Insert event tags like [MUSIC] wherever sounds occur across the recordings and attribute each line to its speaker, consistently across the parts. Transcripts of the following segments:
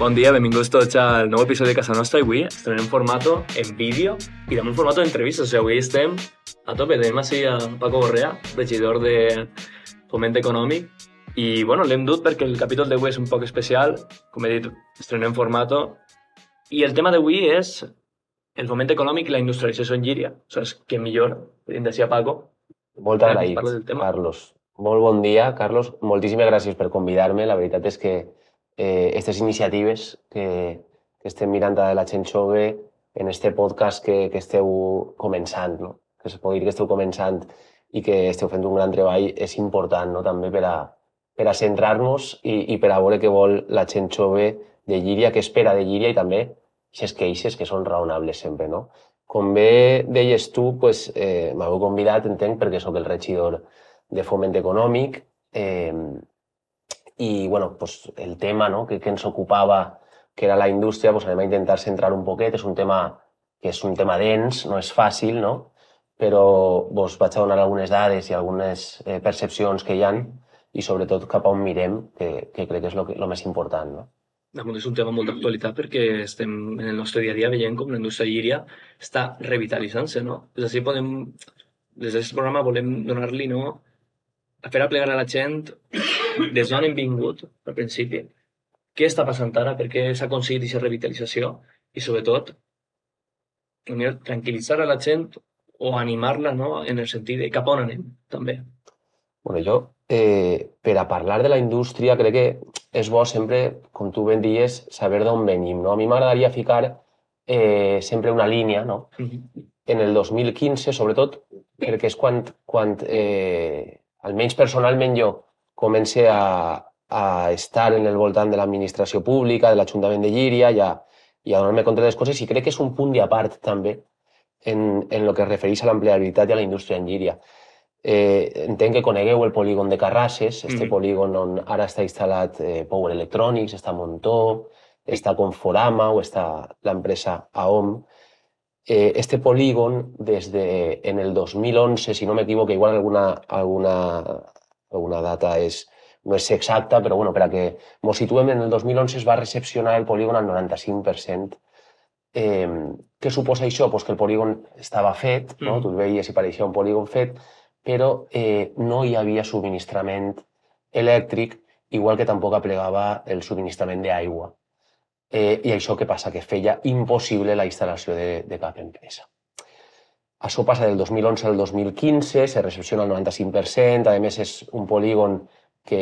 Speaker 1: Bon dia, benvinguts tots al nou episodi de Casa Nostra i avui estrenem formato en vídeo i també un formato d'entrevistes. O sigui, avui estem a tope. Tenim així a Paco Borrea, regidor de Foment Econòmic, i bueno, l'hem dut perquè el capítol d'avui és un poc especial. Com he dit, estrenem formato. I el tema d'avui és el foment econòmic i la industrialització en Llíria. O sigui, que millor, podríem dir a Paco.
Speaker 2: Molt agraït, Carlos. Molt bon dia, Carlos. Moltíssimes gràcies per convidar-me. La veritat és que aquestes eh, iniciatives que, que estem mirant de la gent jove en este podcast que, que esteu començant, no? que es pot dir que esteu començant i que esteu fent un gran treball, és important no? també per a, per a centrar-nos i, i per a veure què vol la gent jove de Llíria, què espera de Llíria i també aquestes queixes que són raonables sempre. No? Com bé deies tu, pues, eh, m'heu convidat, entenc, perquè sóc el regidor de foment econòmic, eh, i bueno, pues, el tema no, que, que ens ocupava, que era la indústria, pues, anem a intentar centrar un poquet. És un tema que és un tema dens, no és fàcil, no? però vos vaig a donar algunes dades i algunes eh, percepcions que hi han i sobretot cap a on mirem, que, que crec que és el més important. No?
Speaker 1: és un tema molt d'actualitat perquè estem en el nostre dia a dia veient com la indústria llíria està revitalitzant-se, no? És així podem, des d'aquest programa volem donar-li, no?, a fer aplegar a la gent des d'on hem vingut, al principi, què està passant ara, per què s'ha aconseguit aquesta revitalització i, sobretot, tranquil·litzar a la gent o animar-la no? en el sentit de cap on anem, també.
Speaker 2: Bueno, jo, eh, per a parlar de la indústria, crec que és bo sempre, com tu ben dies, saber d'on venim. No? A mi m'agradaria ficar eh, sempre una línia, no? Uh -huh. En el 2015, sobretot, perquè és quan, quan eh, almenys personalment jo, comencé a, a estar en el voltant de l'administració pública, de l'Ajuntament de Llíria, i a, i a donar-me compte de les coses, i crec que és un punt d'apart també en, en el que es refereix a l'empleabilitat i a la indústria en Llíria. Eh, entenc que conegueu el polígon de Carrasses, este mm. polígon on ara està instal·lat eh, Power Electronics, està Montó, està Conforama o està l'empresa AOM. Eh, este polígon, des de, en el 2011, si no m'equivoco, igual alguna, alguna una data és, no és exacta, però bueno, per a que ens situem, en el 2011 es va recepcionar el polígon al 95%. Eh, què suposa això? Pues que el polígon estava fet, no? Mm. tu el veies i pareixia un polígon fet, però eh, no hi havia subministrament elèctric, igual que tampoc aplegava el subministrament d'aigua. Eh, I això què passa? Que feia impossible la instal·lació de, de cap empresa. Això passa del 2011 al 2015, se recepciona el 95%, a més és un polígon que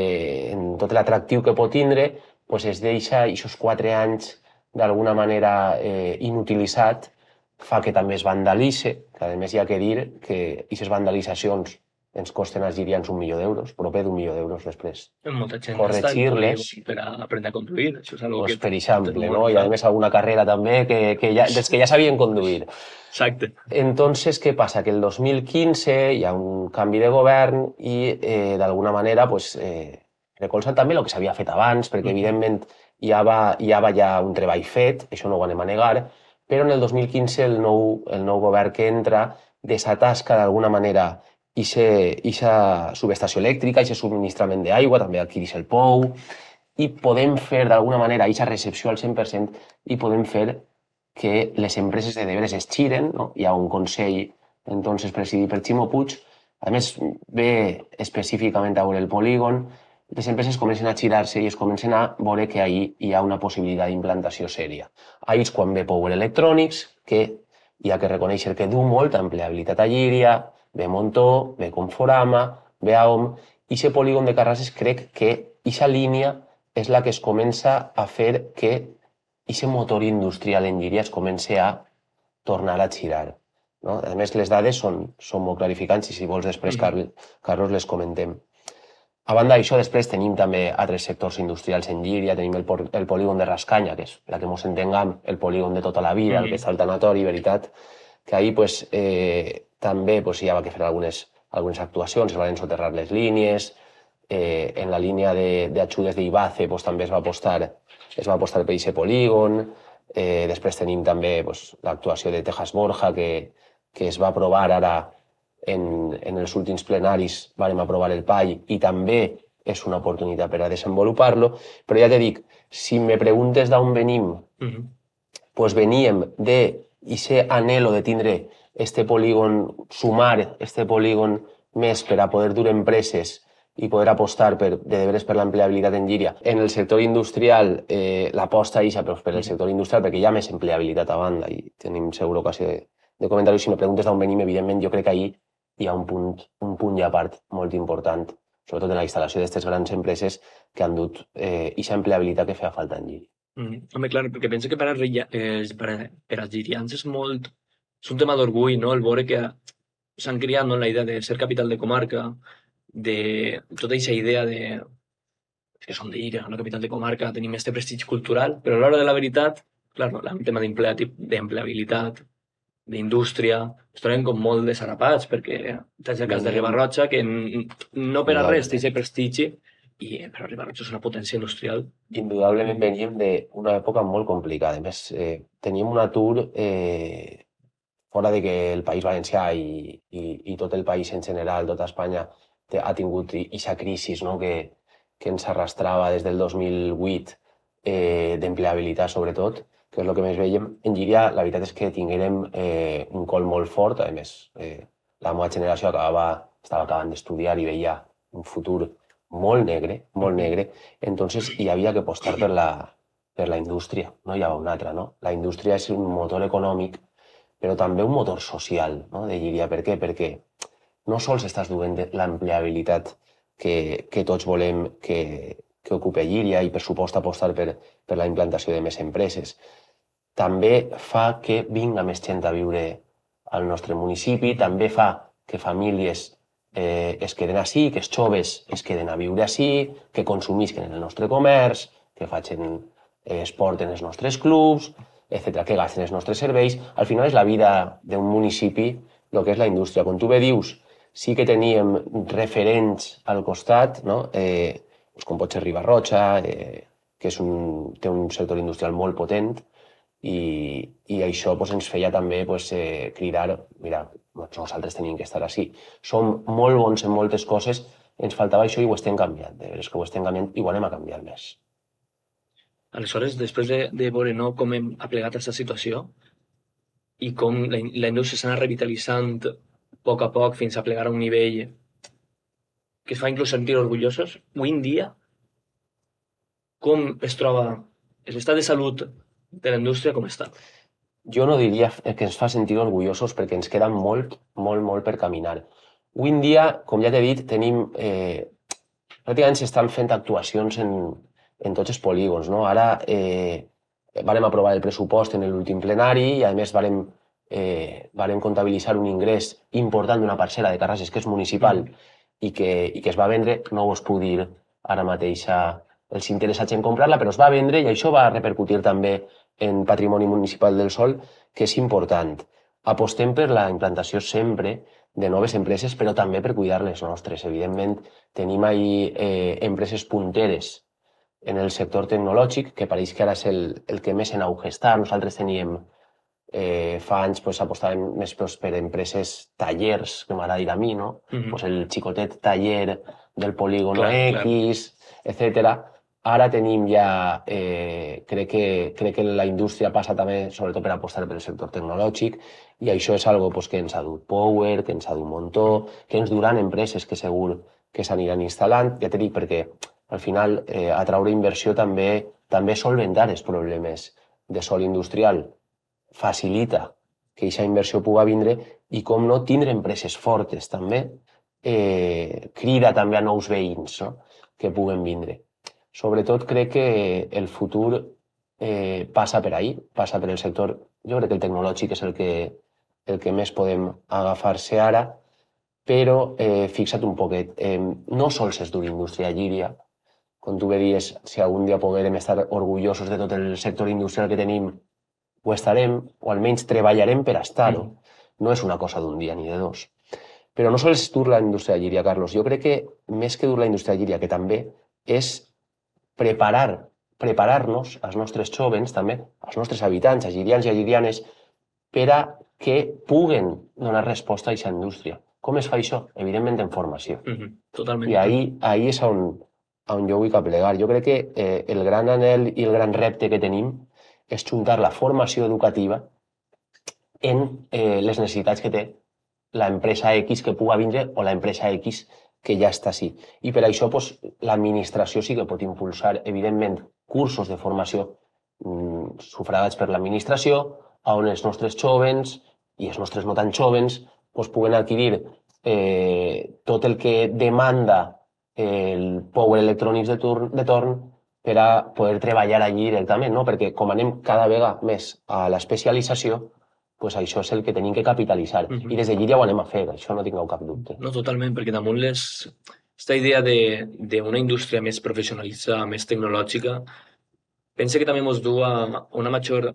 Speaker 2: en tot l'atractiu que pot tindre pues es deixa aquests quatre anys d'alguna manera eh, inutilitzat, fa que també es vandalitze, que a més hi ha que dir que aquestes vandalitzacions ens costen als girians un milió d'euros, proper d'un milió d'euros després.
Speaker 1: Molta gent Corregir-les per a aprendre a conduir, això és algo
Speaker 2: pues, que... Per exemple, no? I a més alguna carrera també que, que ja, des que ja sabien conduir.
Speaker 1: Exacte.
Speaker 2: Entonces, què passa? Que el 2015 hi ha un canvi de govern i eh, d'alguna manera pues, eh, recolzen també el que s'havia fet abans, perquè mm. evidentment hi havia, hi havia ja un treball fet, això no ho anem a negar, però en el 2015 el nou, el nou govern que entra desatasca d'alguna manera ixa subestació elèctrica, aquest subministrament d'aigua, també adquireix el POU, i podem fer d'alguna manera ixa recepció al 100% i podem fer que les empreses de deberes es xiren, no? hi ha un consell entonces presidit per Ximo Puig, a més ve específicament a veure el polígon, les empreses comencen a girar-se i es comencen a veure que ahí hi ha una possibilitat d'implantació sèria. Ahí és quan ve Power Electronics, que hi ha que reconèixer que du molta empleabilitat a Llíria, ve Montó, ve Conforama, ve AOM, i aquest polígon de Carrasses crec que aquesta línia és la que es comença a fer que aquest motor industrial en Llíria es comença a tornar a girar. No? A més, les dades són, són molt clarificants i si vols després, mm -hmm. Carlos, les comentem. A banda d'això, després tenim també altres sectors industrials en Llíria, tenim el, el polígon de Rascanya, que és, per a que ens entenguem, el polígon de tota la vida, mm -hmm. el que està al tanatori, veritat, que ahir pues, eh, també doncs, hi ha que fer algunes, algunes actuacions, es van soterrar les línies, eh, en la línia d'ajudes d'IBACE doncs, també es va apostar, es va apostar per aquest polígon, eh, després tenim també doncs, l'actuació de Tejas Borja, que, que es va aprovar ara en, en els últims plenaris, vam aprovar el PAI, i també és una oportunitat per a desenvolupar-lo, però ja te dic, si me preguntes d'on venim, uh -huh. pues veníem de ese anhelo de tindre este polígon, sumar este polígon més per a poder dur empreses i poder apostar per, de deberes per l'empleabilitat en Llíria. En el sector industrial, eh, l'aposta però per el sector industrial perquè hi ha més empleabilitat a banda i tenim segur ocasió de, de comentar-ho. Si me preguntes d'on venim, evidentment, jo crec que ahir hi ha un punt, un punt i a part molt important, sobretot en la instal·lació d'aquestes grans empreses que han dut eh, aquesta empleabilitat que feia falta en Llíria.
Speaker 1: Mm, home, clar, perquè penso que per, a, eh, per, a, per als girians és molt... És un tema d'orgull, no?, el veure que s'han criat no, la idea de ser capital de comarca, de tota aquesta idea de que som de Llíria, una capital de comarca, tenim este prestigi cultural, però a l'hora de la veritat, clar, no, el tema d'empleabilitat, d'indústria, es troben com molt desarapats perquè tens el cas de Ribarroja que no per a res té aquest prestigi i eh, però Ribarroja és una potència industrial.
Speaker 2: Indudablement veníem d'una època molt complicada. A més, eh, teníem un atur eh, fora de que el País Valencià i, i, i tot el país en general, tota Espanya, ha tingut aquesta crisi no? que, que ens arrastrava des del 2008 eh, d'empleabilitat, sobretot, que és el que més veiem. En Llíria, la veritat és que tinguérem eh, un col molt fort, a més, eh, la meva generació acabava, estava acabant d'estudiar i veia un futur molt negre, molt negre, entonces hi havia que apostar per la, per la indústria, no hi havia una altra, no? La indústria és un motor econòmic, però també un motor social, no? De Llíria. Per què? Perquè no sols estàs duent l'empleabilitat que, que tots volem que, que ocupa Llíria i, per supost, apostar per, per la implantació de més empreses. També fa que vinga més gent a viure al nostre municipi, també fa que famílies eh, es queden així, que els joves es queden a viure així, que consumisquen en el nostre comerç, que facin eh, esport en els nostres clubs, etc que gasten els nostres serveis. Al final és la vida d'un municipi el que és la indústria. Quan tu bé dius, sí que teníem referents al costat, no? eh, doncs com pot ser Ribarroja, eh, que és un, té un sector industrial molt potent, i, i això doncs, ens feia també doncs, eh, cridar, mira, doncs nosaltres tenim que estar així. Som molt bons en moltes coses, ens faltava això i ho estem canviant. De veres que ho estem canviant i ho anem a canviar més.
Speaker 1: Aleshores, després de, de veure no, com hem aplegat aquesta situació i com la, la indústria s'ha anat revitalitzant a poc a poc fins a plegar a un nivell que es fa inclús sentir orgullosos, avui en dia, com es troba l'estat de salut de la indústria, com està?
Speaker 2: Jo no diria que ens fa sentir orgullosos perquè ens queda molt, molt, molt per caminar. Avui en dia, com ja t'he dit, tenim... Eh, pràcticament s'estan fent actuacions en, en tots els polígons. No? Ara eh, vàrem aprovar el pressupost en l'últim plenari i, a més, vàrem, eh, vàrem comptabilitzar un ingrés important d'una parcel·la de Carrasses, que és municipal, mm i que, i que es va vendre, no us puc dir ara mateix a els interessats en comprar-la, però es va vendre i això va repercutir també en patrimoni municipal del sol, que és important. Apostem per la implantació sempre de noves empreses, però també per cuidar les nostres. Evidentment, tenim ahir eh, empreses punteres en el sector tecnològic, que pareix que ara és el, el que més en auge està. Nosaltres teníem eh, fa anys pues, apostàvem més pues, per empreses tallers, que m'agrada dir a mi, no? Mm -hmm. pues el xicotet taller del polígon clar, X, clar. etc. Ara tenim ja, eh, crec, que, crec que la indústria passa també, sobretot per apostar pel sector tecnològic, i això és algo pues, que ens ha dut Power, que ens ha dut Montó, que ens duran empreses que segur que s'aniran instal·lant. Ja t'he dit perquè al final eh, atraure inversió també també solventar els problemes de sol industrial facilita que aquesta inversió pugui vindre i, com no, tindre empreses fortes també eh, crida també a nous veïns no? que puguen vindre. Sobretot crec que el futur eh, passa per ahí, passa per el sector, jo crec que el tecnològic és el que, el que més podem agafar-se ara, però eh, fixa't un poquet, eh, no sols és dur indústria llíria, com tu bé dies, si algun dia poguérem estar orgullosos de tot el sector industrial que tenim ho estarem, o almenys treballarem per estar-ho. Mm. No és una cosa d'un dia ni de dos. Però no sols dur la indústria de llíria, Carlos. Jo crec que més que dur la indústria de llíria, que també és preparar preparar-nos, als nostres jovens també, als nostres habitants, a girians i a girianes, per a que puguen donar resposta a aquesta indústria. Com es fa això? Evidentment en formació.
Speaker 1: Mm -hmm. Totalment.
Speaker 2: I ahí, ahí és on, on jo vull caplegar. Jo crec que eh, el gran anel i el gran repte que tenim és juntar la formació educativa en eh, les necessitats que té l'empresa X que puga vindre o l'empresa X que ja està així. I per això pues, l'administració sí que pot impulsar, evidentment, cursos de formació mm, sufragats per l'administració, on els nostres jovens i els nostres no tan jovens pues, puguen adquirir eh, tot el que demanda el Power Electronics de, turn, de torn per a poder treballar allí directament, no? perquè com anem cada vegada més a l'especialització, pues això és el que tenim que capitalitzar. Uh -huh. I des d'allí ja ho anem a fer, això no tingueu cap dubte.
Speaker 1: No, totalment, perquè damunt les... Aquesta idea d'una indústria més professionalitzada, més tecnològica, pensa que també ens du a una major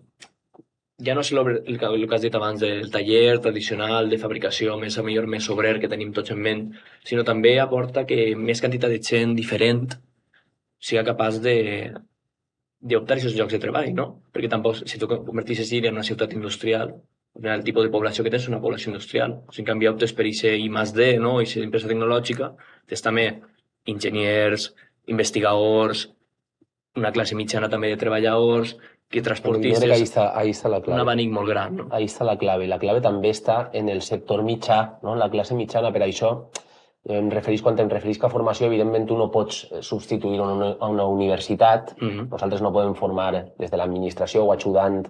Speaker 1: ja no és el, el, el que has dit abans del taller tradicional de fabricació més a millor més obrer que tenim tots en ment, sinó també aporta que més quantitat de gent diferent siga capaç de d'optar aquests llocs de treball, no? Perquè tampoc, si tu convertissis Llíria en una ciutat industrial, el tipus de població que tens és una població industrial. Sigui, en canvi, optes per aquest I més D, no? I empresa tecnològica, tens també enginyers, investigadors, una classe mitjana també de treballadors, que transportistes...
Speaker 2: Ahí està, ahí està la clave.
Speaker 1: Un abanic molt gran, no?
Speaker 2: Ahí està la clave. La clave també està en el sector mitjà, no? la classe mitjana. Per això, em referís, quan em referís a formació, evidentment tu no pots substituir a una, a una universitat. Mm -hmm. Nosaltres no podem formar des de l'administració o ajudant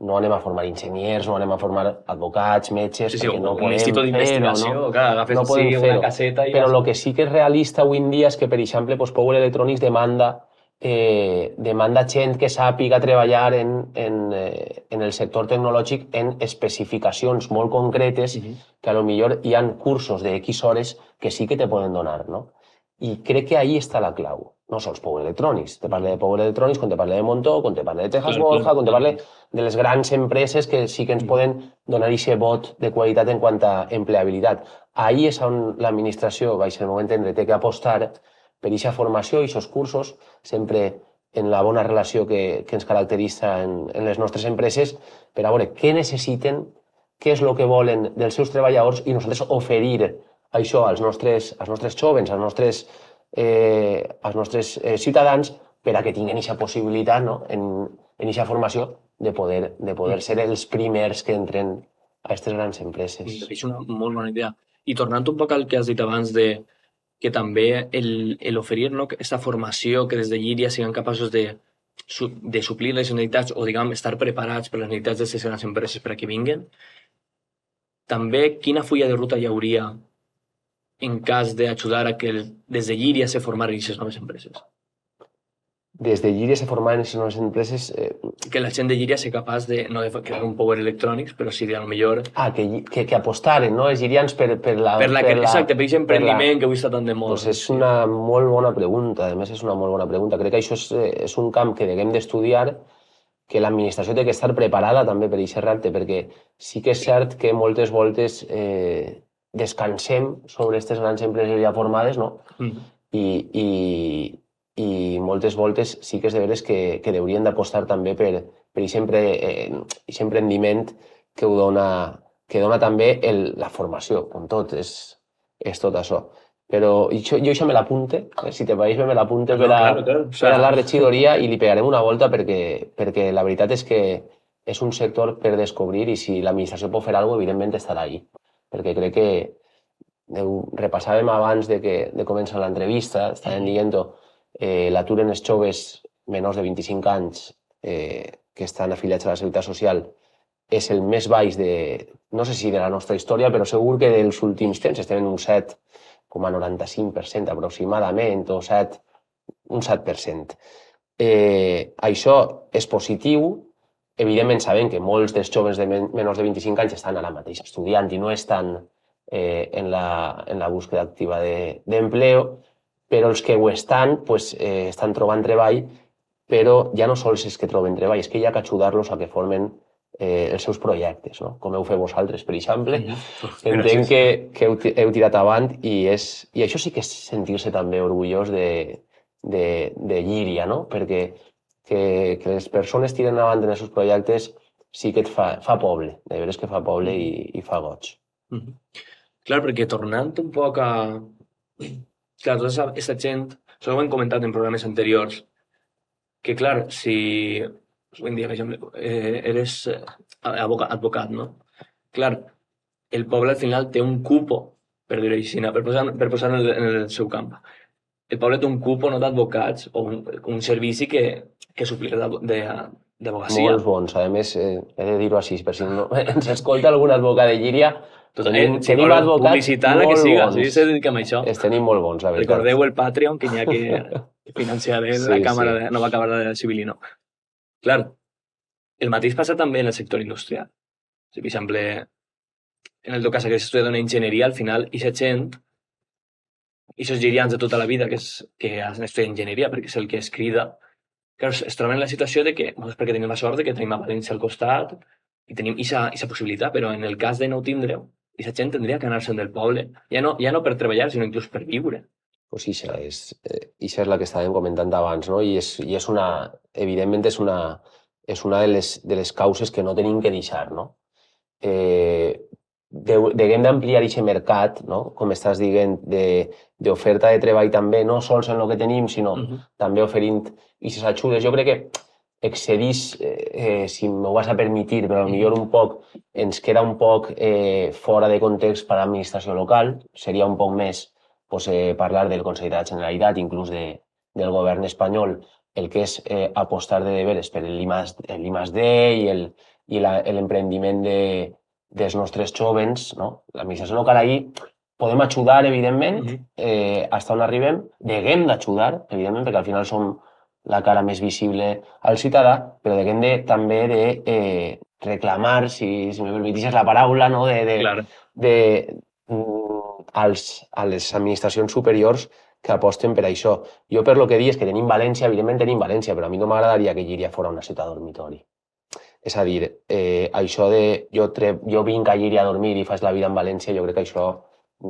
Speaker 2: no anem a formar enginyers, no anem a formar advocats, metges,
Speaker 1: sí, sí,
Speaker 2: perquè no
Speaker 1: un institut d'investigació, no, clar, agafes
Speaker 2: no
Speaker 1: sí, una caseta i...
Speaker 2: Però el que sí que és realista avui en dia és que, per exemple, pues, Power Electronics demanda eh, demanda gent que sàpiga treballar en, en, eh, en el sector tecnològic en especificacions molt concretes uh -huh. que a lo millor hi han cursos de X hores que sí que te poden donar, no? I crec que ahí està la clau. No sols Power Electronics. Te parle de Power Electronics, quan te parle de Montó, quan te parle de Texas claro, Borja, quan te parle de les grans empreses que sí que ens poden donar aquest vot de qualitat en quant a empleabilitat. Ahí és on l'administració, vais al meu entendre, té que apostar per aquesta formació i aquests cursos, sempre en la bona relació que, que ens caracteritza en, en les nostres empreses, per a veure què necessiten, què és el que volen dels seus treballadors i nosaltres oferir això als nostres, als nostres jovens, als nostres, eh, als nostres eh, ciutadans per a que tinguin aquesta possibilitat no? en, en aquesta formació de poder, de poder ser els primers que entren a aquestes grans empreses.
Speaker 1: És una molt bona idea. I tornant un poc al que has dit abans de, que també el, el oferir no, aquesta formació que des de Llíria siguin capaços de, de suplir les necessitats o, diguem, estar preparats per les necessitats de les grans empreses per que vinguin. També, quina fulla de ruta hi hauria en cas d'ajudar a que des de Llíria se formaran aquestes noves empreses?
Speaker 2: Des de Llíria se formaven en les empreses... Eh...
Speaker 1: Que la gent de Llíria sigui capaç de, no de crear un Power Electronics, però sí de, a lo millor...
Speaker 2: Ah, que, que, que apostaren, no? Els llirians per, per la...
Speaker 1: Per la, per la exacte, per aquest emprendiment la... que avui està tant de molt.
Speaker 2: Pues és una molt bona pregunta, a més és una molt bona pregunta. Crec que això és, eh, és un camp que deguem d'estudiar, que l'administració té que estar preparada també per aquest repte, perquè sí que és cert que moltes voltes eh, descansem sobre aquestes grans empreses ja formades, no? Mm. I, i, i moltes voltes sí que és de veres que, que haurien d'apostar també per, per sempre, eh, emprendiment que ho dona, que dona també el, la formació, com tot, és, és tot això. Però jo, jo això me l'apunte, eh? si te pareix me l'apunte no, per, a, claro, claro. per a la regidoria i li pegarem una volta perquè, perquè la veritat és que és un sector per descobrir i si l'administració pot fer alguna cosa, evidentment estarà ahí. Perquè crec que ho repassàvem abans de, que, de començar l'entrevista, estàvem dient eh, l'atur en els joves menors de 25 anys eh, que estan afiliats a la Seguretat Social és el més baix de, no sé si de la nostra història, però segur que dels últims temps estem en un 7,95% aproximadament, o 7, un 7%. Eh, això és positiu, evidentment sabem que molts dels joves de men menors de 25 anys estan ara mateix estudiant i no estan eh, en, la, en la búsqueda activa d'empleo, de, però els que ho estan, pues, eh, estan trobant treball, però ja no sols és que troben treball, és que hi ha que ajudar-los a que formen eh, els seus projectes, no? com heu fet vosaltres, per exemple. Mm -hmm. Entenc que, que heu, heu tirat avant i, és, i això sí que és sentir-se també orgullós de, de, de Llíria, no? perquè que, que les persones tiren avant en els seus projectes sí que et fa, fa poble, de veres que fa poble i, i fa goig. Mm
Speaker 1: -hmm. Clar, perquè tornant un poc a, clar, tota aquesta gent això ho hem comentat en programes anteriors, que clar, si en dia, per exemple, eh, eres eh, advocat, advocat, no? Clar, el poble al final té un cupo, per dir-ho així, per posar, per posar en, el, en el seu camp. El poble té un cupo no d'advocats o un, un servici que, que suplir d'advocacia.
Speaker 2: Molts bons. A més, eh, he de dir-ho així, per si no [LAUGHS] ens escolta algun advocat de Llíria,
Speaker 1: Tenim, eh, tenim advocats publicitar la que siga, bons. sí, se dediquem a això.
Speaker 2: Els tenim molt bons, la veritat.
Speaker 1: Recordeu el Patreon, que n'hi ha que [LAUGHS] financiar sí, la Càmera sí. de Nova Càmera de Civilino. Clar, el mateix passa també en el sector industrial. Si, per exemple, en el teu cas que estudiat una enginyeria, al final, aquesta gent, aquests girians de tota la vida que, és, que han estudiat enginyeria, perquè és el que es crida, clar, es troben en la situació de que, doncs perquè tenim la sort de que tenim a València al costat i tenim aquesta possibilitat, però en el cas de no tindre i la gent tindria que anar-se'n del poble, ja no, ja no per treballar, sinó inclús per viure.
Speaker 2: Pues això és, eh, això és la que estàvem comentant abans, no? I és, i és una, evidentment és una, és una de les, de les causes que no tenim que deixar, no? Eh, deguem d'ampliar aquest mercat, no? com estàs dient, d'oferta de, de treball també, no sols en el que tenim, sinó uh -huh. també oferint aquestes ajudes. Jo crec que excedís, eh, eh, si m'ho vas a permitir, però millor un poc, ens queda un poc eh, fora de context per a l'administració local. Seria un poc més pues, eh, parlar del Consell de la Generalitat, inclús de, del govern espanyol, el que és eh, apostar de deberes per l'IMAS-D i el, i l'emprendiment de, dels nostres jovens. No? L'administració local ahir podem ajudar, evidentment, eh, hasta on arribem, deguem d'ajudar, evidentment, perquè al final som la cara més visible al ciutadà, però deguem de, també de eh, reclamar, si, si me permetixes la paraula, no? de, de,
Speaker 1: claro.
Speaker 2: de, mm, als, a les administracions superiors que aposten per això. Jo per lo que dic és que tenim València, evidentment tenim València, però a mi no m'agradaria que Llíria fora una ciutat dormitori. És a dir, eh, això de jo, tre, jo vinc a Llíria a dormir i faig la vida en València, jo crec que això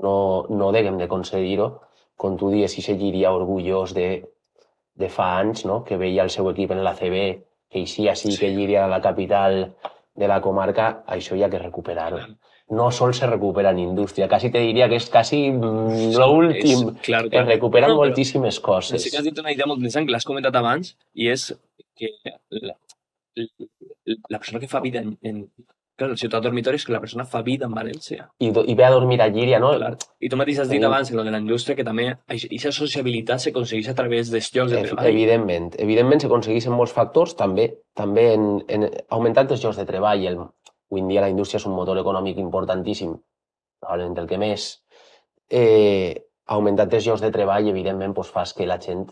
Speaker 2: no, no deguem de concedir-ho. Com tu dius, si se Llíria orgullós de de fa anys, no? que veia el seu equip en la CB, que així, així, sí. que Llíria era la capital de la comarca, això hi ha que recuperar-ho. No sol se recupera en indústria, quasi te diria que és quasi mm, l'últim.
Speaker 1: Claro, claro.
Speaker 2: Es recuperen no, moltíssimes coses.
Speaker 1: Sí que has dit una idea molt interessant que l'has comentat abans i és que la, la persona que fa vida en, en Clar, el ciutat dormitori és que la persona fa vida en València.
Speaker 2: I, i ve a dormir a Llíria, no? Clar.
Speaker 1: I tu mateix has dit abans, en lo de la indústria, que també aquesta sociabilitat s'aconsegueix a través dels llocs de treball.
Speaker 2: Evidentment. Evidentment s'aconsegueixen molts factors, també també en, en augmentant els llocs de treball. El, avui en dia la indústria és un motor econòmic importantíssim, probablement el que més. Eh, augmentant els llocs de treball, evidentment, pues, fas que la gent,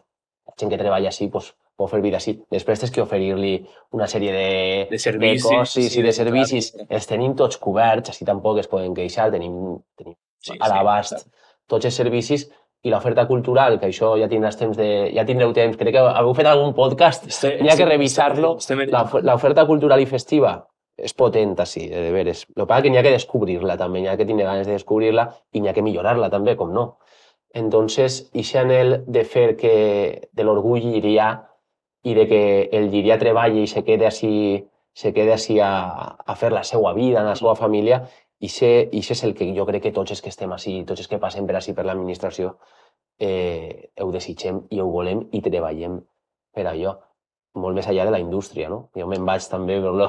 Speaker 2: la gent que treballa així pues, pot fer vida així. Després tens que oferir-li una sèrie de,
Speaker 1: de servicis,
Speaker 2: de cossis sí, i de servicis. Clar. Els tenim tots coberts, així tampoc es poden queixar, tenim, tenim sí, a l'abast sí, tots els servicis i l'oferta cultural, que això ja tindràs temps de... ja tindreu temps, crec que heu fet algun podcast, sí, n'hi ha que revisar-lo. L'oferta cultural i festiva és potent, així, de veres. El que passa que n'hi ha que descobrir-la també, n'hi ha que tenir ganes de descobrir-la i n'hi ha que millorar-la també, com no. Entonces, aquest anel de fer que de l'orgull iria i de que el Llirià treballi i se quede així, se quede així a, a fer la seva vida, en la seva família, i això és el que jo crec que tots els que estem així, tots els que passem per així per l'administració, eh, ho desitgem i ho volem i treballem per allò molt més enllà de la indústria, no? Jo me'n vaig també, [LAUGHS] però,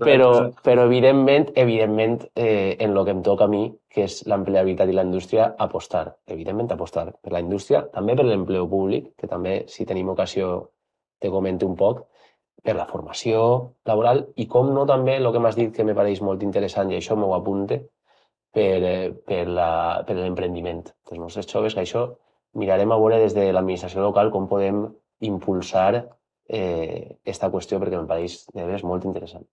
Speaker 2: però, però evidentment, evidentment eh, en el que em toca a mi, que és l'empleabilitat i la indústria, apostar, evidentment apostar per la indústria, també per l'empleo públic, que també si tenim ocasió te comento un poc, per la formació laboral i com no també el que m'has dit que me pareix molt interessant i això m'ho apunte per, eh, per l'emprendiment dels nostres joves, que això mirarem a veure des de l'administració local com podem impulsar eh, esta qüestió perquè em pareix veres molt interessant.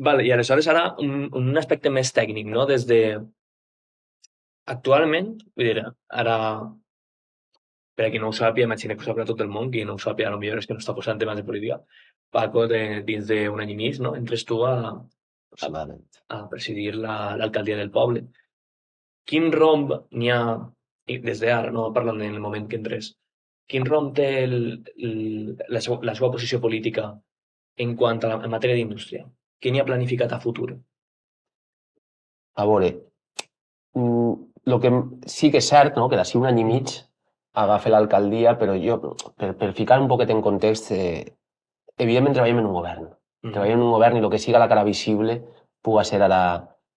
Speaker 1: Vale, I aleshores ara un, un aspecte més tècnic, no? Des de... Actualment, vull dir, ara per a qui no ho sàpiga, imagina que ho sabrà tot el món, qui no ho sàpiga, potser és que no està posant temes de política. Paco, de, dins d'un any i mig, no? entres tu a, a, a presidir l'alcaldia la, del poble. Quin romp n'hi ha, des d'ara, no parlant en el moment que entres, quin romp té el, el, la, seva, la seva posició política en quant a la en matèria d'indústria? Què n'hi ha planificat a futur?
Speaker 2: A veure, el mm, que sí que és cert, no? que d'ací un any i mig agafa l'alcaldia, però jo, per, per ficar un poquet en context, eh, evidentment treballem en un govern. Mm. Treballem en un govern i el que siga la cara visible, puga ser ara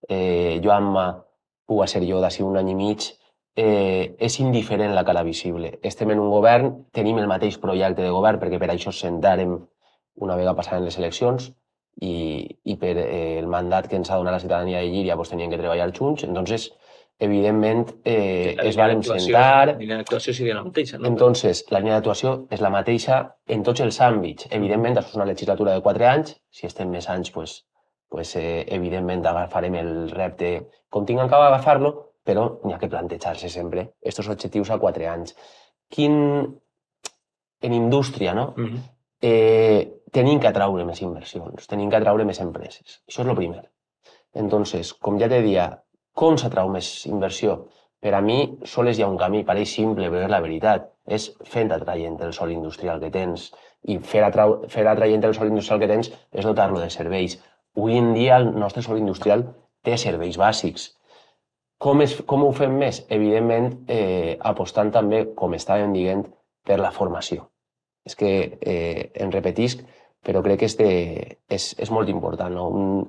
Speaker 2: eh, Joanma, puga ser jo d'ací un any i mig, eh, és indiferent la cara visible. Estem en un govern, tenim el mateix projecte de govern, perquè per això sentarem una vegada passaren les eleccions i, i per eh, el mandat que ens ha donat la ciutadania de Llíria pues, tenien que treballar junts. Entonces, evidentment, eh, es van sentar...
Speaker 1: La línia d'actuació seria la mateixa, no?
Speaker 2: Entonces, la línia d'actuació és la mateixa en tots els àmbits. Evidentment, això és una legislatura de quatre anys. Si estem més anys, pues, pues, eh, evidentment agafarem el repte com tinguem que agafar-lo, però n'hi ha que plantejar-se sempre aquests objectius a quatre anys. Quin... En indústria, no? Uh -huh. eh, tenim que atraure més inversions, tenim que atraure més empreses. Això és el primer. Entonces, com ja te dia, com s'atrau més inversió? Per a mi, sols hi ha un camí, pareix simple, però és la veritat. És fent atraient el sol industrial que tens. I fer, atrau, fer atraient el sol industrial que tens és dotar-lo de serveis. Avui en dia el nostre sol industrial té serveis bàsics com, es, com ho fem més? Evidentment, eh, apostant també, com estàvem dient, per la formació. És que eh, em repetisc, però crec que este és, és molt important. No? Un,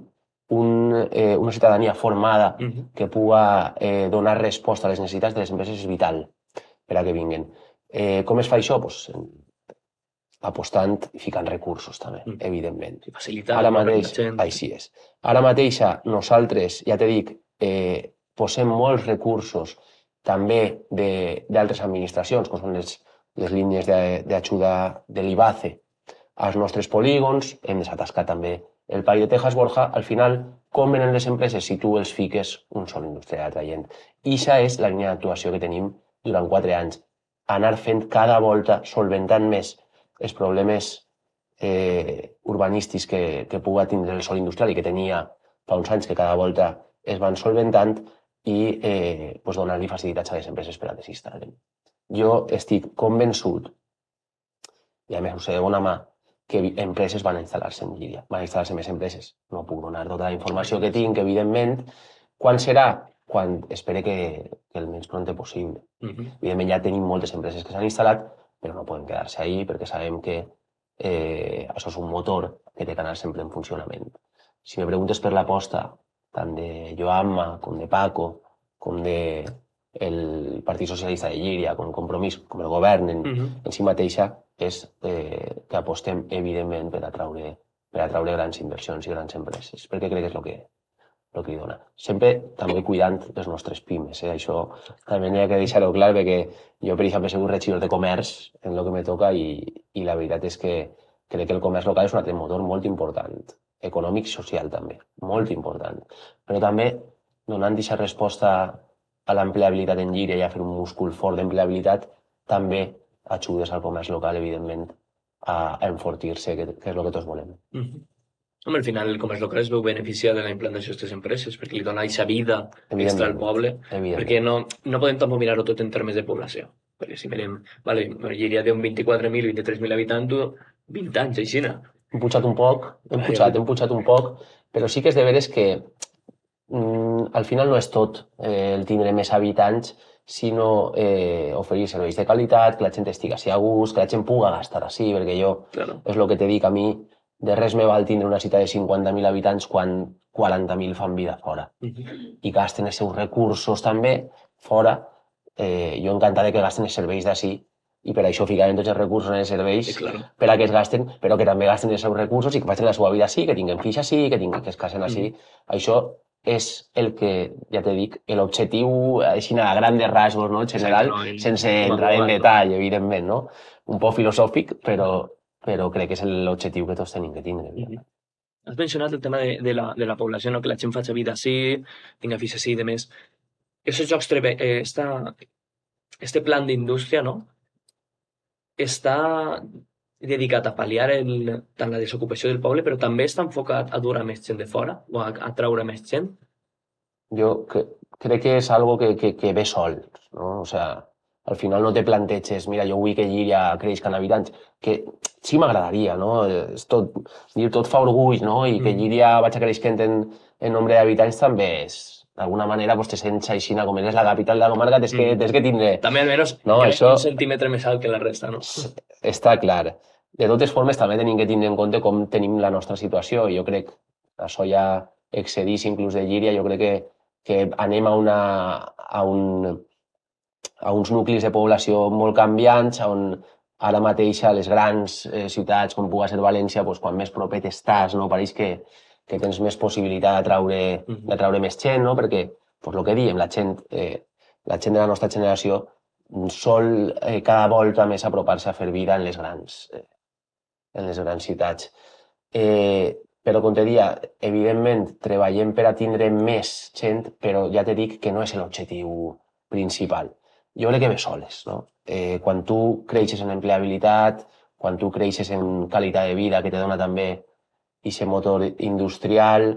Speaker 2: un, eh, una ciutadania formada uh -huh. que puga eh, donar resposta a les necessitats de les empreses és vital per a que vinguin. Eh, com es fa això? Pues, apostant i ficant recursos també, mm. evidentment.
Speaker 1: I facilitar
Speaker 2: Ara mateix, així és. Ara mateixa nosaltres, ja te dic, eh, posem molts recursos també d'altres administracions, com són les, les línies d'ajuda de, de l'IBACE als nostres polígons, hem desatascat també el Pall de Texas Borja, al final, com venen les empreses si tu els fiques un sol indústria atraient. I això és la línia d'actuació que tenim durant quatre anys. Anar fent cada volta, solventant més els problemes eh, urbanístics que, que pugui tindre el sol industrial i que tenia fa uns anys que cada volta es van solventant i eh, pues donar-li facilitats a les empreses per a que s'instal·lin. Jo estic convençut, i a més ho sé de bona mà, que empreses van instal·lar-se en Llíria, van instal·lar-se més empreses. No puc donar tota la informació que tinc, evidentment. Quan serà? Quan espere que, que el menys pronte possible. Uh -huh. Evidentment ja tenim moltes empreses que s'han instal·lat, però no poden quedar-se ahí perquè sabem que eh, això és un motor que té que anar sempre en funcionament. Si me preguntes per l'aposta tant de Joanma com de Paco, com de el Partit Socialista de Llíria, com Compromís, com el govern en, uh -huh. en si mateixa, és eh, que apostem evidentment per atraure, per atraure grans inversions i grans empreses, perquè crec que és el que, el que li dona. Sempre també cuidant les nostres pimes, eh? això també n'hi ha que deixar-ho clar, perquè jo, per exemple, he sigut regidor de comerç en el que me toca i, i la veritat és que crec que el comerç local és un altre motor molt important econòmic social també, molt important. Però també donant aquesta resposta a l'empleabilitat en llire i a fer un múscul fort d'empleabilitat, també ajudes al comerç local, evidentment, a, a enfortir-se, que, que és el que tots volem. Mm
Speaker 1: -hmm. Home, al final el comerç local es veu beneficiat de la implantació d'aquestes empreses perquè li dona aquesta vida extra al poble, perquè no, no podem tampoc mirar-ho tot en termes de població. Perquè si mirem, vale, Llíria té un 24.000, 23.000 habitants, 20 anys, així,
Speaker 2: hem pujat un poc, hem pujat, hem pujat un poc, però sí que és de veres que mm, al final no és tot eh, el tindre més habitants, sinó eh, oferir serveis de qualitat, que la gent estigui a gust, que la gent puga gastar així, perquè jo, claro. és el que te dic a mi, de res me val tindre una ciutat de 50.000 habitants quan 40.000 fan vida fora. Uh -huh. I gasten els seus recursos també fora. Eh, jo encantat de que gasten els serveis d'ací i per això ficarem tots els recursos en els serveis sí, claro. per a que es gasten, però que també gasten els seus recursos i que facin la seva vida així, que tinguin fills així, que, tinguin, que es casen així. Mm. Això és el que, ja te dic, l'objectiu, així a grandes rasgos, no? en general, no, sense entrar en detall, evidentment, no? Un poc filosòfic, però, però crec que és l'objectiu que tots tenim que tindre. Mm -hmm.
Speaker 1: Has mencionat el tema de, de, la, de la població, no? que la gent faci vida així, tinga fills així i demés. Aquests jocs, eh, esta, este plan d'indústria, no? està dedicat a pal·liar el, tant la desocupació del poble, però també està enfocat a dur més gent de fora o a, a treure més gent?
Speaker 2: Jo que, crec que és algo que, que, que ve sol, no? O sea, al final no te planteges, mira, jo vull que Llíria creixi en habitants, que sí m'agradaria, no? És tot, dir tot fa orgull, no? I que mm. Llíria vaig creixent en, en nombre d'habitants també és, d'alguna manera pues, te sents així, com eres la capital de la comarca, tens que, tens que tindre...
Speaker 1: També almenys
Speaker 2: No,
Speaker 1: no,
Speaker 2: això-
Speaker 1: un centímetre més alt que la resta, no?
Speaker 2: Està clar. De totes formes, també tenim que tindre en compte com tenim la nostra situació. Jo crec, això ja excedís inclús de Llíria, jo crec que, que anem a, una, a, un, a uns nuclis de població molt canviants, on ara mateix a les grans eh, ciutats, com pugui ser València, doncs, quan més propet estàs, no? pareix que, que tens més possibilitat d'atraure
Speaker 1: Mhm.
Speaker 2: d'atraure més gent, no? perquè, doncs, el que diem, la gent, eh, la gent de la nostra generació sol eh, cada volta més apropar-se a fer vida en les grans, eh, en les grans ciutats. Eh, però, com te evidentment, treballem per a tindre més gent, però ja te dic que no és l'objectiu principal. Jo crec que ve soles, no? Eh, quan tu creixes en empleabilitat, quan tu creixes en qualitat de vida que te dona també aquest motor industrial,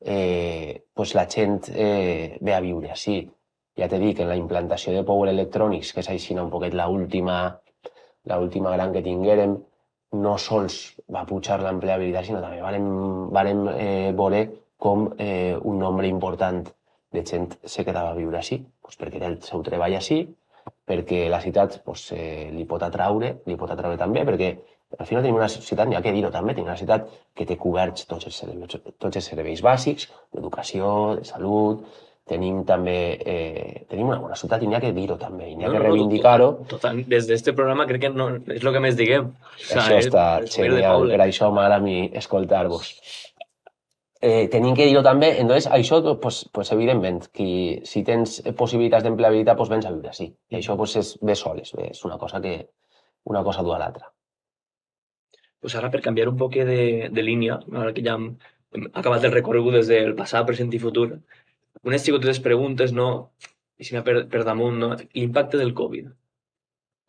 Speaker 2: eh, pues la gent eh, ve a viure així. Ja te dic, en la implantació de Power Electronics, que és així un poquet la última, la última gran que tinguérem, no sols va pujar l'empleabilitat, sinó també vàrem, vàrem eh, veure com eh, un nombre important de gent se quedava a viure així, pues perquè té el seu treball així, perquè la ciutat pues, eh, li pot atraure, li pot atraure també, perquè al final tenim una ciutat, ha que dir-ho també, tenim una ciutat que té coberts tots els serveis, tots els serveis bàsics, d'educació, de salut, tenim també, eh, tenim una bona ciutat i n'hi ha que dir-ho també, i n'hi ha
Speaker 1: No,
Speaker 2: que
Speaker 1: no, no,
Speaker 2: reivindicar-ho,
Speaker 1: Total, des d'este programa crec que no, és el que més diguem. O
Speaker 2: Això està
Speaker 1: és
Speaker 2: genial, per això m'agrada a mi escoltar-vos. Eh, tenim que dir-ho també, entonces, això, pues, pues, evidentment, que si tens possibilitats d'empleabilitat, pues, vens a viure així. I això pues, és, ve soles, ve, és una cosa que una cosa du a l'altra.
Speaker 1: Pues ara, per canviar un poc de, de línia, ara que ja hem, hem acabat el recorregut des del passat, present i futur, unes xicotetes preguntes, no? I si per, per damunt, no? L'impacte del Covid.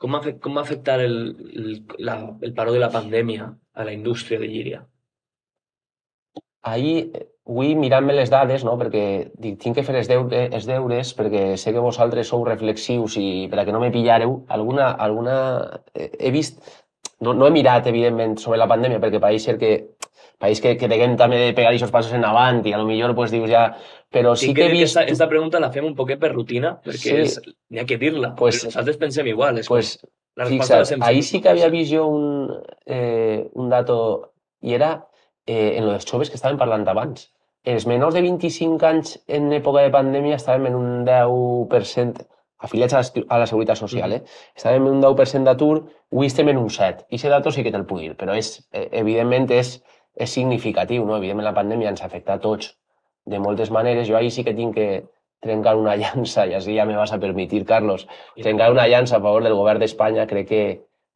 Speaker 1: Com afec- com va afectar el, el, la, el paró de la pandèmia a la indústria de Llíria?
Speaker 2: Ahir, eh, avui mirant-me les dades, no? perquè dic, tinc que fer els, deure, els deures, perquè sé que vosaltres sou reflexius i per a que no me pillareu, alguna, alguna... eh, He vist, no, no he mirat, evidentment, sobre la pandèmia, perquè pareix ser que pareix que, que deguem també de pegar aquests passos en avant i a lo millor pues, dius ja... Però sí
Speaker 1: Tinc
Speaker 2: que he
Speaker 1: que
Speaker 2: vist...
Speaker 1: esta, esta pregunta la fem un poquet per rutina, perquè
Speaker 2: Sí.
Speaker 1: és, n'hi ha que dir-la.
Speaker 2: Pues-
Speaker 1: però nosaltres pensem igual. És
Speaker 2: Pues,
Speaker 1: la resposta la
Speaker 2: fixa't, ahir sí que havia vist jo un, eh, un dato, i era eh, en els joves que estaven parlant abans. Els menors de 25 anys en època de pandèmia estàvem en un 10% afiliats a la, a la Seguretat Social, eh? estàvem en un 10% d'atur, avui estem en un 7. I aquest dato sí que te'l puc dir, però és, eh, evidentment és, és significatiu, no? Evidentment la pandèmia ens afecta a tots de moltes maneres. Jo ahir sí que tinc que trencar una [LAUGHS] llança, i així ja me vas a permitir, Carlos, trencar una llança a favor del govern d'Espanya. Crec que,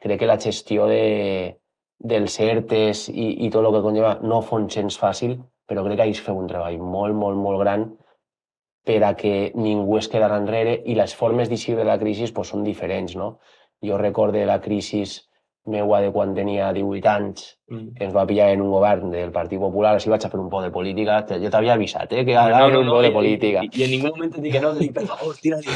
Speaker 2: crec que la gestió de, dels ERTES i, i tot el que conlleva no fon gens fàcil, però crec que ahir es feu un treball molt, molt, molt gran per a que ningú es quedara enrere i les formes d'eixir de la crisi pues, són diferents. No? Jo recorde la crisi meua de quan tenia 18 anys,
Speaker 1: Mm.
Speaker 2: que ens va pillar en un govern del Partit Popular, així vaig a fer un poc de política. Jo t'havia avisat, eh, que ara no, un poc de
Speaker 1: i-
Speaker 2: política.
Speaker 1: I, i, en ningú moment et dic que no, dic, per favor, tira-li.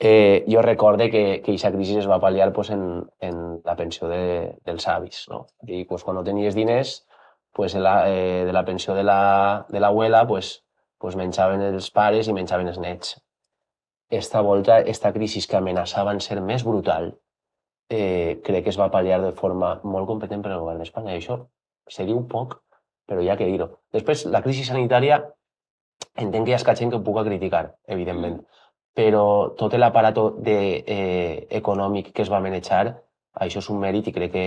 Speaker 2: Eh, jo recorde que, que aquesta crisi es va pal·liar pues, en, en la pensió de, dels avis. No? I pues, quan no tenies diners, pues, la, eh, de la pensió de la, de l'abuela pues, pues, menjaven els pares i menjaven els nets. Esta volta, esta crisi que amenaçava en ser més brutal, eh, crec que es va pal·liar de forma molt competent per al govern d'Espanya. I això se diu poc, però hi ha que dir-ho. Després, la crisi sanitària, entenc que hi ha escat gent que ho puc criticar, evidentment, però tot l'aparato de, eh, econòmic que es va manejar, això és un mèrit i crec que,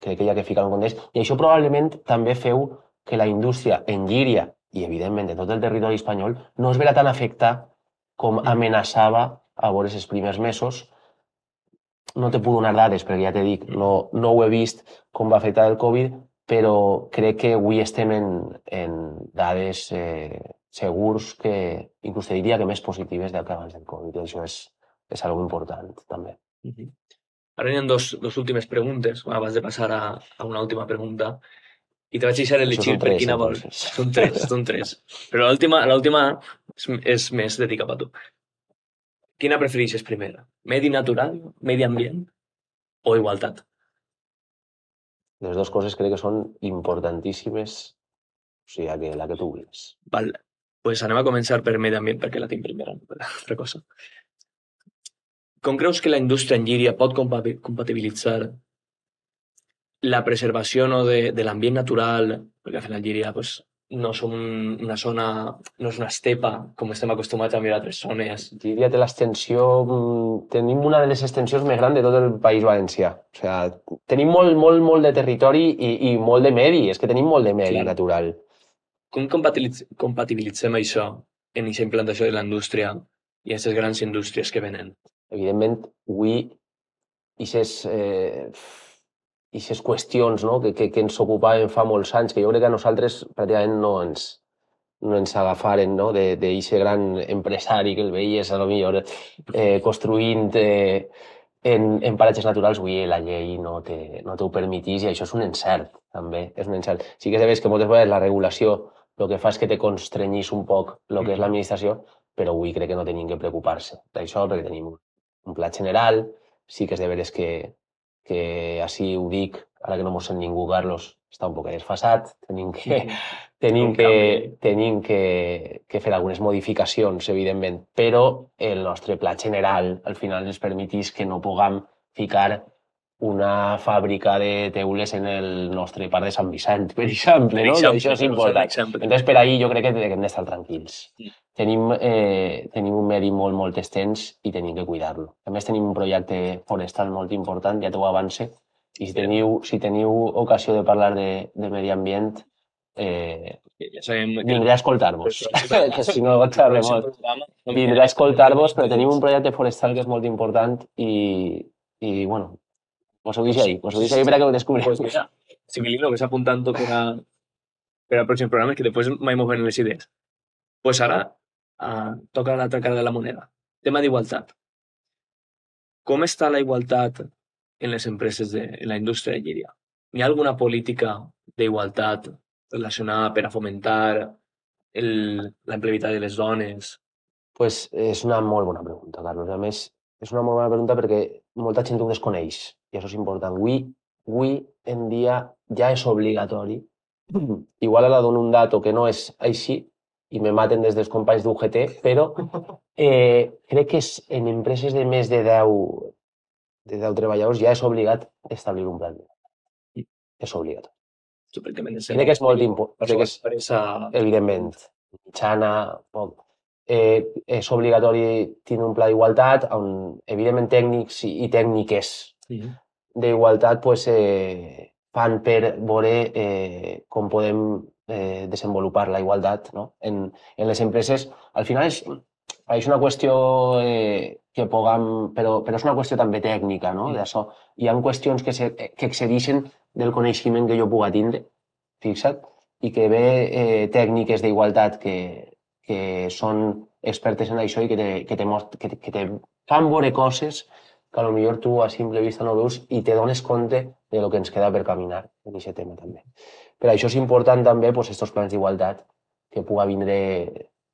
Speaker 2: crec que hi ha que ficar un context. I això probablement també feu que la indústria en Llíria i, evidentment, de tot el territori espanyol no es verà tan afectat com amenaçava a veure els primers mesos. No te puc donar dades, perquè ja t'he dit, no, no ho he vist com va afectar el Covid, però crec que avui estem en, en dades eh, segurs que inclús te diria que més positives del que abans del Covid. I això és, és algo important, també.
Speaker 1: Mhm. Ara hi ha dos, dos últimes preguntes, abans de passar a, a una última pregunta. I te vaig deixar elegir per quina vols. Són tres, són tres. Però l'última és, és més dedicada a tu. Quina prefereixes primera? Medi natural, medi ambient o igualtat?
Speaker 2: Les dues coses crec que són importantíssimes, o sigui, que la que tu vulguis.
Speaker 1: Val. pues anem a començar per medi ambient, perquè la tinc primera, no per altra cosa. Com creus que la indústria en Llíria pot compatibilitzar la preservació no, de, de l'ambient natural, perquè al final Llíria pues, no som una zona, no és una estepa com estem acostumats a mirar altres zones.
Speaker 2: Llíria té l'extensió, mm, tenim una de les extensions més grans de tot el País Valencià. O sigui, tenim molt, molt, molt de territori i, i molt de medi, és que tenim molt de medi Clar. natural.
Speaker 1: Com compatibilitzem això en aquesta implantació de la indústria i aquestes grans indústries que venen?
Speaker 2: Evidentment, avui, aquestes eh, eixes qüestions no? que, que, que ens ocupaven fa molts anys, que jo crec que a nosaltres pràcticament no ens, no ens agafaren no? d'aquest gran empresari que el veies a lo millor eh, construint eh, en, en paratges naturals, avui la llei no te, no t'ho permetís i això és un encert, també, és un encert. Sí que és que moltes vegades la regulació el que fa és que te constrenyís un poc el que és mm. l'administració, però avui crec que no tenim que preocupar-se d'això perquè tenim un pla general, sí que és de veres que, que així ho dic, ara que no mos sent ningú, Carlos, està un poc desfasat, tenim que, [LAUGHS] tenim que, tenim que, que fer algunes modificacions, evidentment, però el nostre pla general al final ens permetís que no puguem ficar una fàbrica de teules en el nostre parc de Sant Vicent, per exemple, no? Exemple, Això és important. Entonces, per ahir jo crec que hem d'estar tranquils. Sí. Tenim, eh, tenim un medi molt, molt extens i tenim que cuidar-lo. A més, tenim un projecte forestal molt important, ja t'ho avance, i si teniu, si teniu ocasió de parlar de, de medi ambient, eh, ja sabem que... vindré a escoltar-vos. que [LAUGHS] si no, xerrem molt. Vindré a escoltar-vos, però tenim un projecte forestal que és molt important i, i bueno, Vos ho deixo ahí, vos ho deixo ahí para que ho descubres. Pues
Speaker 1: mira, Similino, ves apuntando para, para el próximo programa, que después mai mos venen les idees. Pues ara uh, toca l'altra cara de la moneda. Tema d'igualtat. Com està la igualtat en les empreses de en la indústria de Llíria? Hi ha alguna política d'igualtat relacionada per a fomentar el, la empleabilitat de les dones?
Speaker 2: Pues és una molt bona pregunta, Carlos. A més, és una molt bona pregunta perquè molta gent ho desconeix i això és important. Avui, avui en dia ja és obligatori. [CLEARS THROAT] Igual ara dono un dato que no és així i me maten des dels companys d'UGT, però [LAUGHS] eh, crec que és en empreses de més de 10, de 10 treballadors ja és obligat establir un plan. És obligatori. Crec que és molt important. Que és, evidentment, mitjana, poc. Eh, és obligatori tenir un pla d'igualtat on, evidentment, tècnics i, i tècniques sí. d'igualtat pues, eh, fan per veure eh, com podem eh, desenvolupar la igualtat no? en, en les empreses. Al final és, és una qüestió eh, que puguem, però, però és una qüestió també tècnica, no? D'això. Hi ha qüestions que, se, que excedeixen del coneixement que jo puga tindre, fixa't, i que ve eh, tècniques d'igualtat que, que són expertes en això i que te, que te, most, que, que te fan veure coses que potser tu a simple vista no veus i te dones compte de lo que ens queda per caminar en aquest tema també. Per això és important també pues, estos plans d'igualtat que puga vindre,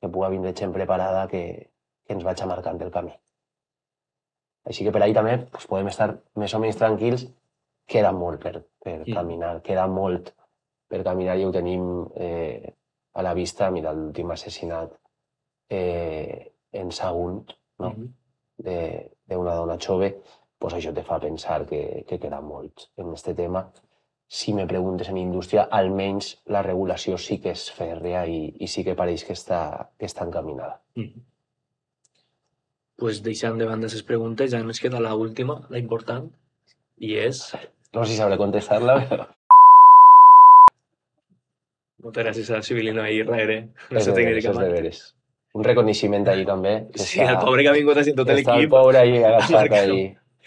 Speaker 2: que puga vindre gent preparada que, que ens vagi marcant el camí. Així que per ahir també pues, podem estar més o menys tranquils. Queda molt per, per sí. caminar, queda molt per caminar i ho tenim eh, a la vista. Mira, l'últim assassinat eh, en Sagunt, no? Mm -hmm. de, d'una dona jove, pues això te fa pensar que, que queda molt en aquest tema. Si me preguntes en indústria, almenys la regulació sí que és fèrrea i, i sí que pareix que està, que està encaminada. Mm -hmm.
Speaker 1: pues deixant de banda les preguntes, ja ens queda la última, la important, i és...
Speaker 2: No sé si sabré contestar-la, [LAUGHS] però...
Speaker 1: Moltes gràcies a Civilino ahir darrere.
Speaker 2: No sé tècnicament un reconeixement ahí també.
Speaker 1: Sí, està, el pobre que ha vingut així tot l'equip.
Speaker 2: el pobre ahí [LAUGHS] agafat ahí.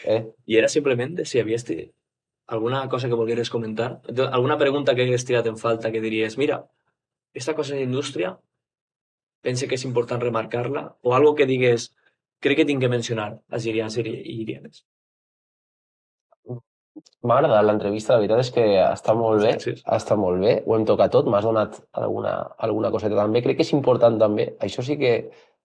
Speaker 2: Eh?
Speaker 1: I era simplement si havies alguna cosa que volgueres comentar, alguna pregunta que hagués tirat en falta que diries, mira, esta cosa de indústria pense que és important remarcar-la, o algo que digues, crec que tinc que mencionar a girians i irianes.
Speaker 2: M'ha agradat l'entrevista, la veritat és que està molt bé, sí, sí. està molt bé, ho hem tocat tot, m'has donat alguna, alguna coseta també. Crec que és important també, això sí que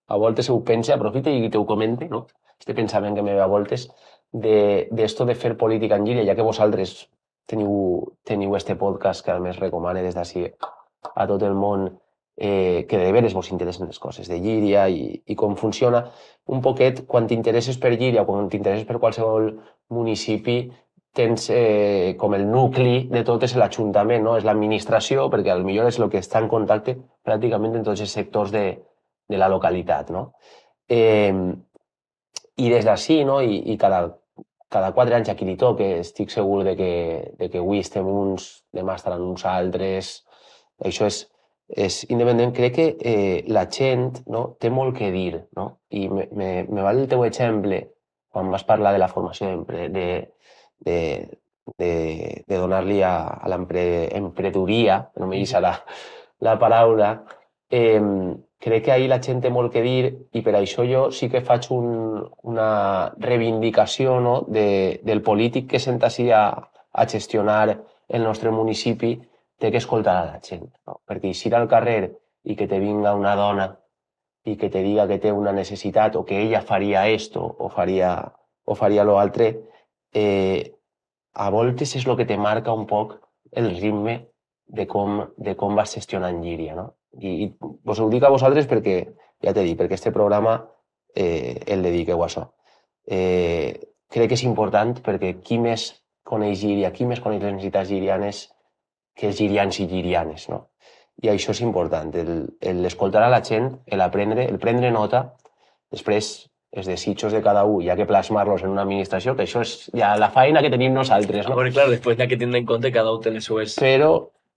Speaker 2: a voltes ho pense, aprofite i te ho comente, no? Este pensament que me ve a voltes, de, de esto de fer política en Llíria, ja que vosaltres teniu, teniu este podcast que a més recomane des d'ací a tot el món eh, que de veres vos interessen les coses de Llíria i, i com funciona un poquet quan t'interesses per Llíria o quan t'interesses per qualsevol municipi tens eh, com el nucli de tot és l'Ajuntament, no? és l'administració, perquè millor és el que està en contacte pràcticament en tots els sectors de, de la localitat. No? Eh, I des d'ací, no? I, i cada, cada quatre anys a qui li toque, estic segur de que, de que avui estem uns, demà estaran uns altres, això és, és independent. Crec que eh, la gent no, té molt que dir, no? I me, me, me val el teu exemple quan vas parlar de la formació de, de, de, de donar-li a, a l'emprenedoria, no me deixa la, la paraula, eh, crec que ahir la gent té molt que dir i per això jo sí que faig un, una reivindicació no, de, del polític que senta així a, a gestionar el nostre municipi té que escoltar a la gent. No? Perquè si al carrer i que te vinga una dona i que te diga que té una necessitat o que ella faria esto o faria, o faria lo altre, eh, a voltes és el que te marca un poc el ritme de com, de com vas gestionant Llíria. No? I, I vos ho dic a vosaltres perquè, ja t'he dit, perquè este programa eh, el dediqueu a això. Eh, crec que és important perquè qui més coneix Llíria, qui més coneix les necessitats llirianes que els girians i girianes. No? I això és important, l'escoltar a la gent, l'aprendre, el prendre nota, després els desitjos de cada un, ja que plasmar-los en una administració, que això és ja la feina que tenim nosaltres. No?
Speaker 1: Ah, bueno, clar, després hi ha que tindre en compte cada un té les seues
Speaker 2: Però,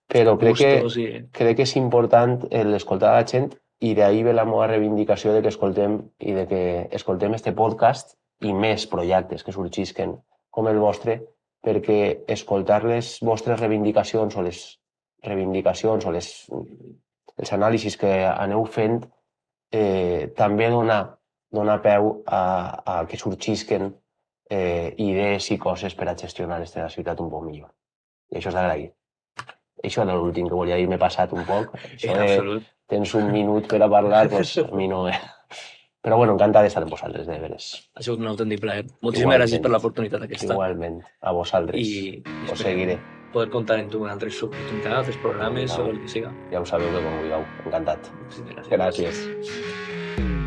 Speaker 2: però crec, que,
Speaker 1: i...
Speaker 2: crec que és important l'escoltar la gent i d'ahir ve la meva reivindicació de que escoltem i de que escoltem este podcast i més projectes que sorgisquen com el vostre perquè escoltar les vostres reivindicacions o les reivindicacions o les, els anàlisis que aneu fent eh, també dona, dona peu a, a que sorgisquen eh, idees i coses per a gestionar aquesta ciutat un poc millor. I això és d'agrair. Això era l'últim que volia dir, m'he passat un poc. [LAUGHS] Això
Speaker 1: de,
Speaker 2: tens un minut per a parlar, [LAUGHS] doncs a mi no... Eh. Però bueno, encantat d'estar amb vosaltres, de veres.
Speaker 1: Ha sigut un autèntic plaer. Moltíssimes gràcies per l'oportunitat aquesta.
Speaker 2: Igualment, a vosaltres. I, I Us seguiré.
Speaker 1: Poder comptar en tu en altres oportunitats, programes no. o el que siga.
Speaker 2: Ja ho sabeu que com vulgueu. Encantat.
Speaker 1: gràcies. gràcies.